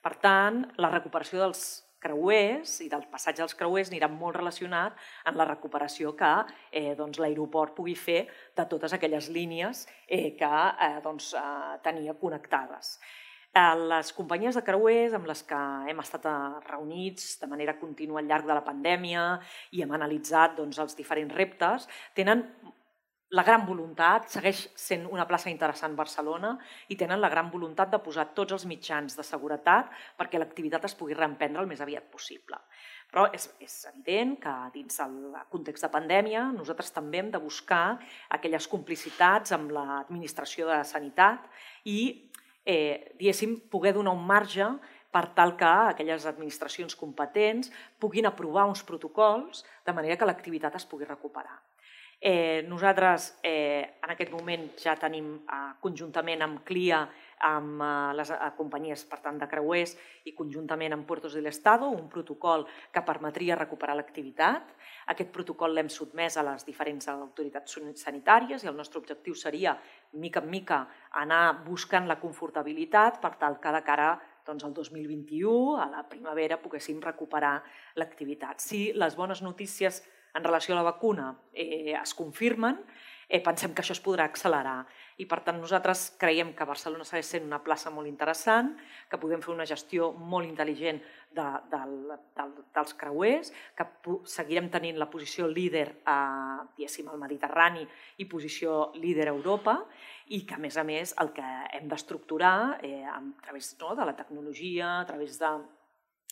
Speaker 3: Per tant, la recuperació dels creuers i del passatge dels creuers anirà molt relacionat en la recuperació que eh, doncs, l'aeroport pugui fer de totes aquelles línies eh, que eh, doncs, eh, tenia connectades. Les companyies de creuers amb les que hem estat eh, reunits de manera contínua al llarg de la pandèmia i hem analitzat doncs, els diferents reptes tenen la gran voluntat, segueix sent una plaça interessant Barcelona i tenen la gran voluntat de posar tots els mitjans de seguretat perquè l'activitat es pugui reemprendre el més aviat possible. Però és, és evident que dins el context de pandèmia nosaltres també hem de buscar aquelles complicitats amb l'administració de sanitat i, eh, diguéssim, poder donar un marge per tal que aquelles administracions competents puguin aprovar uns protocols de manera que l'activitat es pugui recuperar. Eh, nosaltres eh, en aquest moment ja tenim eh, conjuntament amb CLIA, amb eh, les eh, companyies per tant de creuers i conjuntament amb Puertos del Estado un protocol que permetria recuperar l'activitat. Aquest protocol l'hem sotmès a les diferents autoritats sanitàries i el nostre objectiu seria, mica en mica, anar buscant la confortabilitat per tal que de cara doncs, el 2021, a la primavera, poguéssim recuperar l'activitat. Si les bones notícies en relació a la vacuna eh, es confirmen, eh, pensem que això es podrà accelerar. I per tant nosaltres creiem que Barcelona segueix sent una plaça molt interessant, que podem fer una gestió molt intel·ligent de, de, de, dels creuers, que seguirem tenint la posició líder a, al Mediterrani i posició líder a Europa i que a més a més el que hem d'estructurar eh, a través no, de la tecnologia, a través de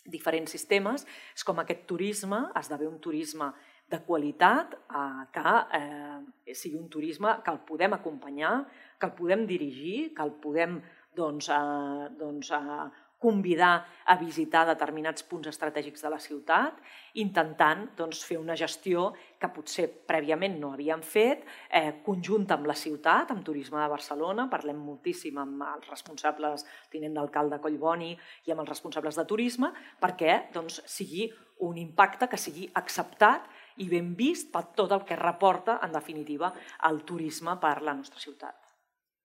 Speaker 3: diferents sistemes, és com aquest turisme esdevé un turisme de qualitat eh, que eh, sigui un turisme que el podem acompanyar, que el podem dirigir, que el podem doncs, eh, doncs, eh, convidar a visitar determinats punts estratègics de la ciutat, intentant doncs, fer una gestió que potser prèviament no havíem fet, eh, conjunta amb la ciutat, amb Turisme de Barcelona, parlem moltíssim amb els responsables, tinent d'alcalde Collboni i amb els responsables de turisme, perquè doncs, sigui un impacte que sigui acceptat i ben vist per tot el que reporta, en definitiva, el turisme per la nostra ciutat.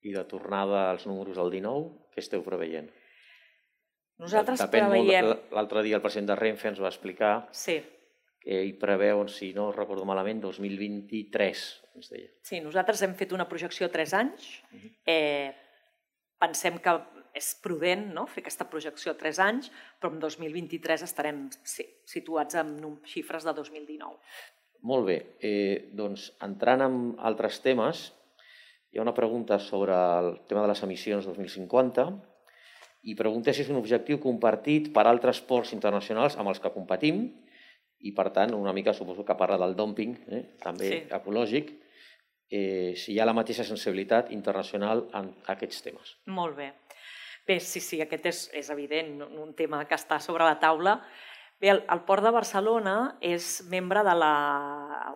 Speaker 1: I de tornada als números del 19, què esteu preveient?
Speaker 3: Nosaltres Depèn preveiem...
Speaker 1: L'altre dia el president de Renfe ens va explicar
Speaker 3: sí.
Speaker 1: que ell preveu, si no recordo malament, 2023, ens deia.
Speaker 3: Sí, nosaltres hem fet una projecció a 3 anys. Uh -huh. eh, pensem que és prudent no? fer aquesta projecció a 3 anys, però en 2023 estarem sí, situats en xifres de 2019.
Speaker 1: Molt bé. Eh, doncs, entrant en altres temes, hi ha una pregunta sobre el tema de les emissions 2050 i pregunta si és un objectiu compartit per altres ports internacionals amb els que competim i, per tant, una mica suposo que parla del dumping, eh? també sí. ecològic, eh, si hi ha la mateixa sensibilitat internacional en aquests temes.
Speaker 3: Molt bé. Bé, sí, sí, aquest és, és evident, un tema que està sobre la taula. Bé, el, el Port de Barcelona és membre de la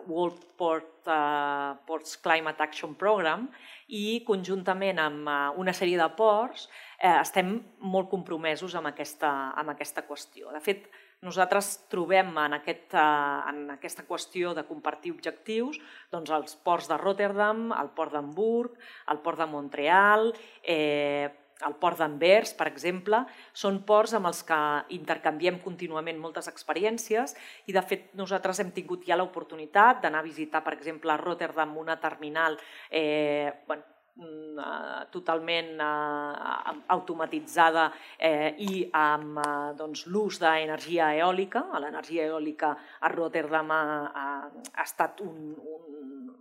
Speaker 3: World Port, uh, Ports Climate Action Program i conjuntament amb uh, una sèrie de ports eh, estem molt compromesos amb aquesta, amb aquesta qüestió. De fet, nosaltres trobem en, aquest, uh, en aquesta qüestió de compartir objectius doncs els ports de Rotterdam, el port d'Hamburg, el port de Montreal, eh, el port d'Anvers, per exemple, són ports amb els que intercanviem contínuament moltes experiències i, de fet, nosaltres hem tingut ja l'oportunitat d'anar a visitar, per exemple, a Rotterdam una terminal eh, bueno, mm, eh, totalment eh, automatitzada eh, i amb eh, doncs, l'ús d'energia eòlica. L'energia eòlica a Rotterdam ha, ha, estat un, un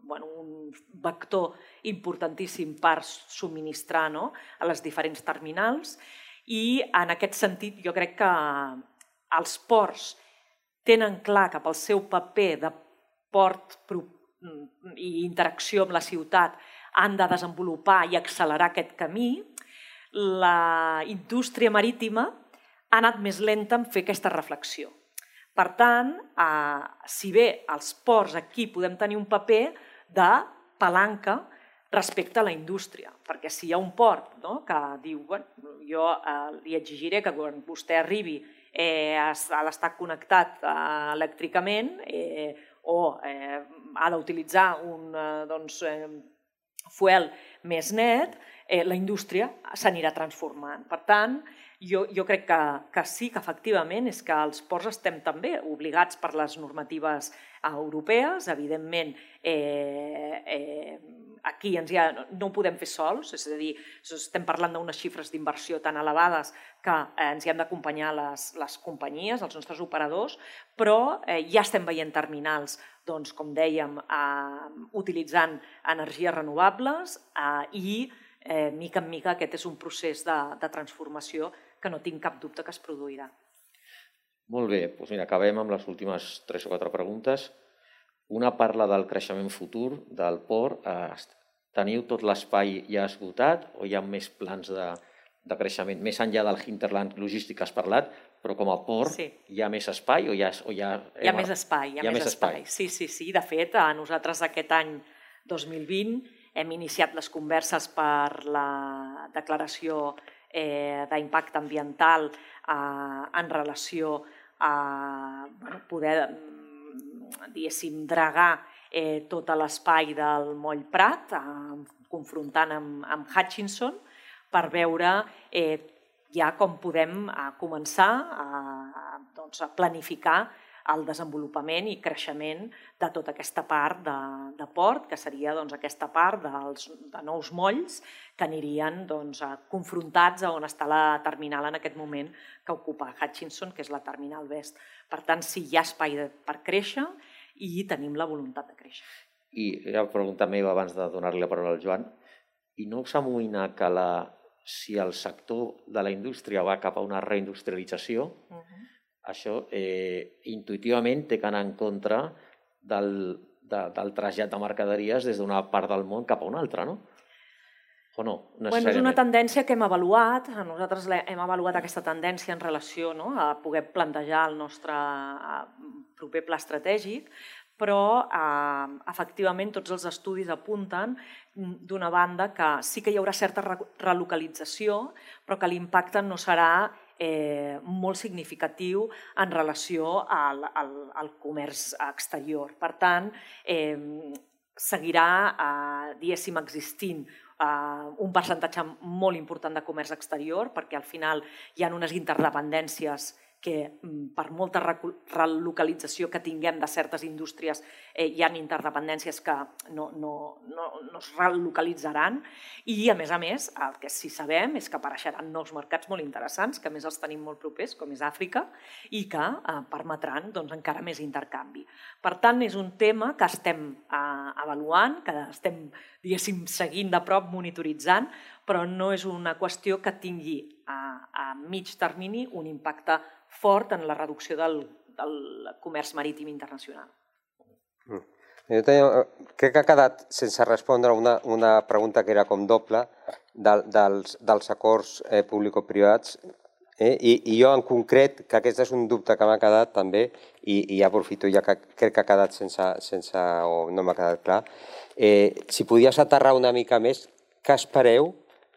Speaker 3: bueno, un vector importantíssim per subministrar no? a les diferents terminals i en aquest sentit jo crec que els ports tenen clar que pel seu paper de port i interacció amb la ciutat han de desenvolupar i accelerar aquest camí, la indústria marítima ha anat més lenta en fer aquesta reflexió. Per tant, eh, si bé els ports aquí podem tenir un paper, de palanca respecte a la indústria, perquè si hi ha un port no, que diu bueno, jo eh, li exigiré que quan vostè arribi eh, ha d'estar connectat eh, elèctricament eh, o eh, ha d'utilitzar un eh, doncs, eh, fuel més net, eh, la indústria s'anirà transformant. Per tant, jo, jo crec que, que sí, que efectivament és que els ports estem també obligats per les normatives europees, evidentment eh, eh, aquí ens ha, no ho podem fer sols, és a dir, estem parlant d'unes xifres d'inversió tan elevades que eh, ens hi han d'acompanyar les, les companyies, els nostres operadors, però eh, ja estem veient terminals doncs, com dèiem, eh, utilitzant energies renovables eh, i, eh, mica en mica, aquest és un procés de, de transformació que no tinc cap dubte que es produirà.
Speaker 1: Molt bé, doncs mira, acabem amb les últimes tres o quatre preguntes. Una parla del creixement futur del port. Eh, teniu tot l'espai ja esgotat o hi ha més plans de, de creixement? Més enllà del hinterland logístic que has parlat, però com a port sí. hi ha més espai o hi ha... O hi ha,
Speaker 3: hi ha més espai, hi ha, hi ha més, més espai. espai. Sí, sí, sí. De fet, a nosaltres aquest any 2020 hem iniciat les converses per la declaració eh, d'impacte ambiental eh, en relació a bueno, poder diguéssim, dragar eh, tot l'espai del Moll Prat, eh, confrontant amb, amb Hutchinson, per veure eh, ja com podem eh, començar a, doncs, a planificar el desenvolupament i creixement de tota aquesta part de, de port, que seria doncs, aquesta part dels, de nous molls que anirien doncs, confrontats a on està la terminal en aquest moment que ocupa Hutchinson, que és la terminal vest. Per tant, sí, hi ha espai de, per créixer i tenim la voluntat de créixer.
Speaker 1: I ja pregunta meva abans de donar-li la paraula al Joan, i no us amoïna que la, si el sector de la indústria va cap a una reindustrialització, uh -huh. Això eh, intuïtivament té que anar en contra del, de, del trasllat de mercaderies des d'una part del món cap a una altra, no? O no?
Speaker 3: Bueno, és una tendència que hem avaluat. Nosaltres hem avaluat aquesta tendència en relació no, a poder plantejar el nostre proper pla estratègic, però eh, efectivament tots els estudis apunten mm, d'una banda que sí que hi haurà certa relocalització, però que l'impacte no serà eh, molt significatiu en relació al, al, al comerç exterior. Per tant, eh, seguirà, eh, diguéssim, existint eh, un percentatge molt important de comerç exterior, perquè al final hi ha unes interdependències que mm, per molta relocalització que tinguem de certes indústries eh, hi ha interdependències que no, no, no, no es relocalitzaran i, a més a més, el que sí sabem és que apareixeran nous mercats molt interessants, que més els tenim molt propers, com és Àfrica, i que eh, permetran doncs, encara més intercanvi. Per tant, és un tema que estem eh, avaluant, que estem diguéssim, seguint de prop, monitoritzant, però no és una qüestió que tingui a, a mig termini un impacte fort en la reducció del, del comerç marítim internacional.
Speaker 2: Mm. Jo tenia, crec que ha quedat sense respondre una, una pregunta que era com doble de, dels, dels acords eh, público-privats eh? I, i jo en concret, que aquest és un dubte que m'ha quedat també i, i aprofito ja que crec que ha quedat sense, sense o no m'ha quedat clar, eh, si podies aterrar una mica més, què espereu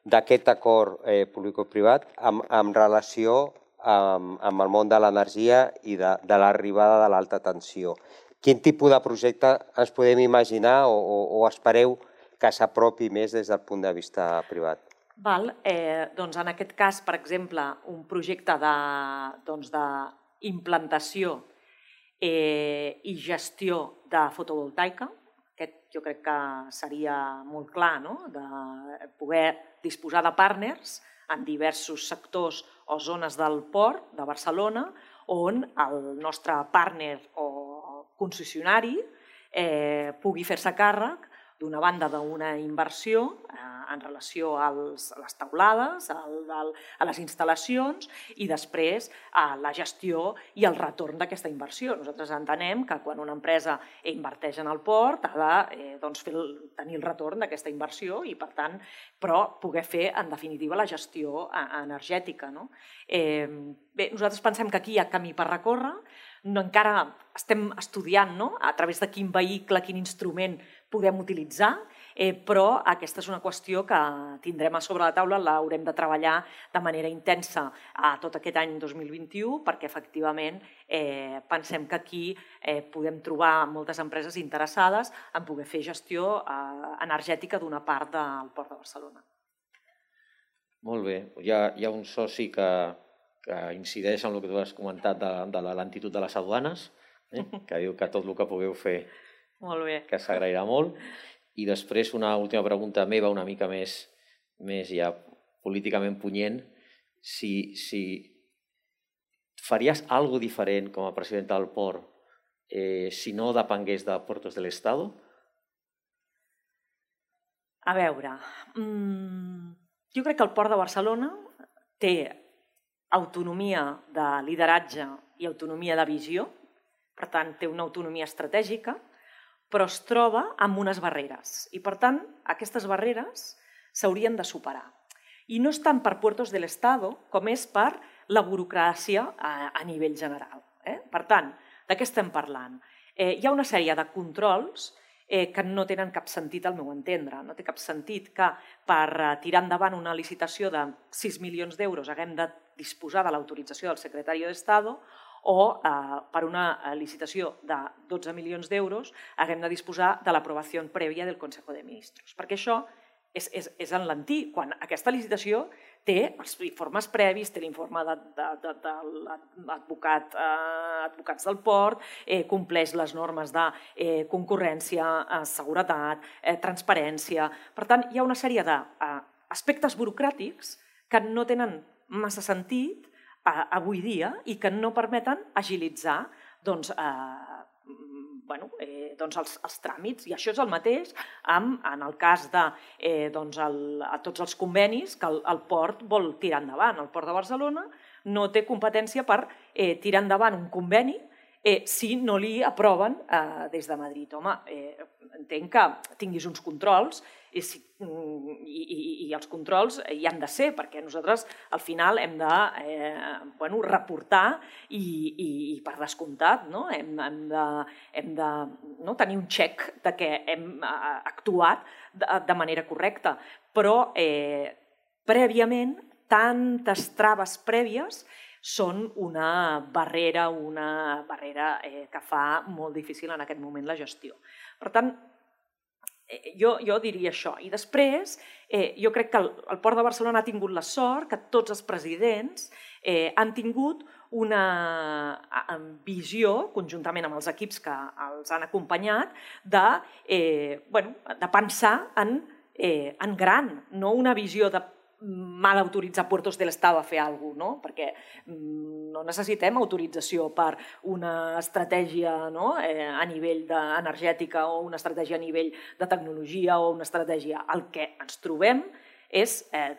Speaker 2: d'aquest acord eh, público-privat amb, amb relació amb, amb el món de l'energia i de, de l'arribada de l'alta tensió. Quin tipus de projecte ens podem imaginar o, o, o espereu que s'apropi més des del punt de vista privat?
Speaker 3: Val, eh, doncs en aquest cas, per exemple, un projecte de, doncs d'implantació eh, i gestió de fotovoltaica, aquest jo crec que seria molt clar, no? de poder disposar de partners en diversos sectors o zones del port de Barcelona on el nostre partner o concessionari eh, pugui fer-se càrrec d'una banda d'una inversió eh, en relació als, a les taulades, al, al, a les instal·lacions i després a la gestió i el retorn d'aquesta inversió. Nosaltres entenem que quan una empresa inverteix en el port ha de eh, doncs, fer el, tenir el retorn d'aquesta inversió i, per tant, però poder fer, en definitiva, la gestió eh, energètica. No? Eh, bé, nosaltres pensem que aquí hi ha camí per recórrer, no, encara estem estudiant no? a través de quin vehicle, quin instrument podem utilitzar eh, però aquesta és una qüestió que tindrem a sobre la taula, l'haurem de treballar de manera intensa a tot aquest any 2021 perquè efectivament eh, pensem que aquí eh, podem trobar moltes empreses interessades en poder fer gestió eh, energètica d'una part del Port de Barcelona.
Speaker 1: Molt bé. Hi ha, hi ha un soci que, que incideix en el que tu has comentat de, de la lentitud de les aduanes, eh? que diu que tot el que pugueu fer
Speaker 3: molt bé.
Speaker 1: que s'agrairà molt. I després una última pregunta meva, una mica més, més ja políticament punyent. Si, si faries algo diferent com a president del port eh, si no depengués de Puertos del Estado?
Speaker 3: A veure, mmm, jo crec que el Port de Barcelona té autonomia de lideratge i autonomia de visió, per tant, té una autonomia estratègica, però es troba amb unes barreres. I, per tant, aquestes barreres s'haurien de superar. I no és tant per Puertos del Estado com és per la burocràcia a, a nivell general. Eh? Per tant, de què estem parlant? Eh, hi ha una sèrie de controls eh, que no tenen cap sentit al meu entendre. No té cap sentit que per eh, tirar endavant una licitació de 6 milions d'euros haguem de disposar de l'autorització del secretari d'Estado o eh, per una eh, licitació de 12 milions d'euros haguem de disposar de l'aprovació prèvia del Consejo de Ministros. Perquè això és, és, és en l'antic, quan aquesta licitació té els informes previs, té l'informe de, de, de, de l'advocat, eh, advocats del port, eh, compleix les normes de eh, concurrència, eh, seguretat, eh, transparència. Per tant, hi ha una sèrie d'aspectes eh, burocràtics que no tenen massa sentit avui dia i que no permeten agilitzar doncs, eh, bueno, eh, doncs els, els tràmits. I això és el mateix amb, en el cas de eh, doncs el, a tots els convenis que el, el port vol tirar endavant. El port de Barcelona no té competència per eh, tirar endavant un conveni eh, si no li aproven eh, des de Madrid. Home, eh, entenc que tinguis uns controls i, si, mm, i, i, i els controls hi han de ser, perquè nosaltres al final hem de eh, bueno, reportar i, i, i per descomptat no? hem, hem de, hem de no? tenir un xec de que hem eh, actuat de, de manera correcta. Però eh, prèviament, tantes traves prèvies són una barrera, una barrera eh, que fa molt difícil en aquest moment la gestió. Per tant, Eh, jo, jo diria això. I després, eh, jo crec que el, el Port de Barcelona ha tingut la sort que tots els presidents eh, han tingut una visió, conjuntament amb els equips que els han acompanyat, de, eh, bueno, de pensar en, eh, en gran, no una visió de mal autoritzar Puertos de l'Estado a fer alguna cosa, no? perquè mm, no necessitem autorització per una estratègia no? eh, a nivell energètica o una estratègia a nivell de tecnologia o una estratègia. El que ens trobem és eh,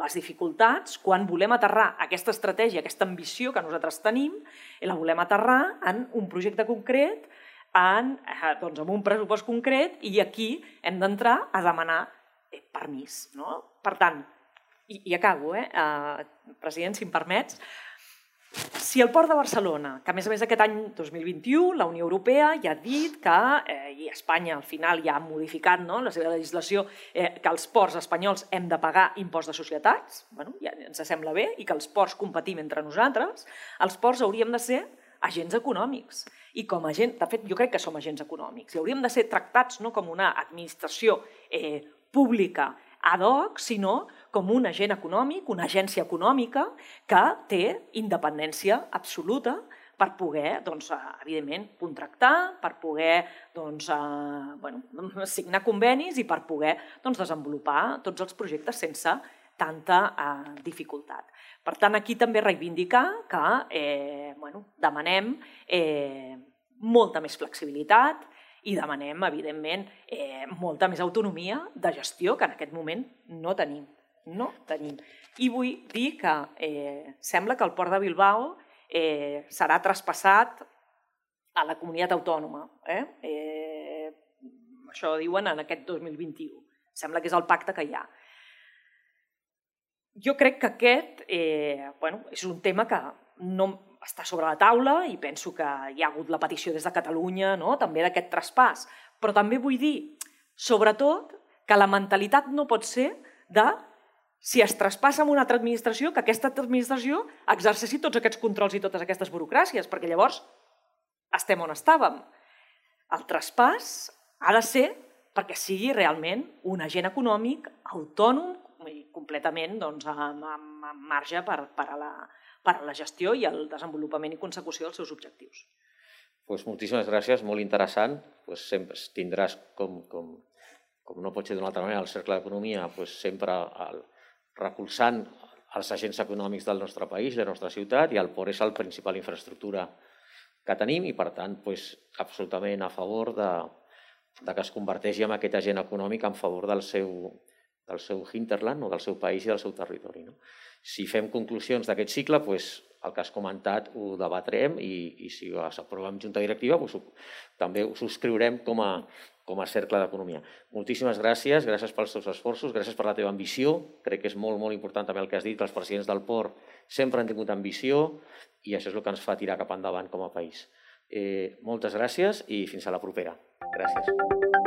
Speaker 3: les dificultats quan volem aterrar aquesta estratègia, aquesta ambició que nosaltres tenim, i la volem aterrar en un projecte concret, en, eh, doncs, en un pressupost concret, i aquí hem d'entrar a demanar eh, permís. No? Per tant, i, i acabo, eh? Uh, president, si em permets, si el Port de Barcelona, que a més a més aquest any 2021 la Unió Europea ja ha dit que, eh, i Espanya al final ja ha modificat no, la seva legislació, eh, que els ports espanyols hem de pagar impost de societats, bueno, ja ens sembla bé, i que els ports competim entre nosaltres, els ports hauríem de ser agents econòmics. I com a agent, de fet, jo crec que som agents econòmics, i hauríem de ser tractats no com una administració eh, pública ad hoc, sinó com un agent econòmic, una agència econòmica que té independència absoluta per poder, doncs, eh, evidentment, contractar, per poder doncs, eh, bueno, signar convenis i per poder doncs, desenvolupar tots els projectes sense tanta eh, dificultat. Per tant, aquí també reivindicar que eh, bueno, demanem eh, molta més flexibilitat, i demanem, evidentment, eh, molta més autonomia de gestió que en aquest moment no tenim. No tenim. I vull dir que eh, sembla que el port de Bilbao eh, serà traspassat a la comunitat autònoma. Eh? Eh, això diuen en aquest 2021. Sembla que és el pacte que hi ha. Jo crec que aquest eh, bueno, és un tema que no, està sobre la taula i penso que hi ha hagut la petició des de Catalunya no? també d'aquest traspàs. Però també vull dir, sobretot, que la mentalitat no pot ser de si es traspassa amb una altra administració, que aquesta administració exerceixi tots aquests controls i totes aquestes burocràcies, perquè llavors estem on estàvem. El traspàs ha de ser perquè sigui realment un agent econòmic autònom i completament doncs, amb, amb, amb marge per, per a la, per a la gestió i el desenvolupament i consecució dels seus objectius.
Speaker 1: Pues moltíssimes gràcies, molt interessant. Pues sempre tindràs, com, com, com no pot ser d'una altra manera, el Cercle d'Economia, pues sempre el, recolzant els agents econòmics del nostre país, la nostra ciutat, i el port és la principal infraestructura que tenim i, per tant, doncs, absolutament a favor de, de que es converteixi en aquest agent econòmic en favor del seu, del seu hinterland o del seu país i del seu territori. No? Si fem conclusions d'aquest cicle, doncs, el que has comentat ho debatrem i, i si s'aprova en Junta Directiva doncs, també ho subscriurem com a, com a cercle d'economia. Moltíssimes gràcies, gràcies pels teus esforços, gràcies per la teva ambició. Crec que és molt, molt important també el que has dit, que els presidents del port sempre han tingut ambició i això és el que ens fa tirar cap endavant com a país. Eh, moltes gràcies i fins a la propera. Gràcies.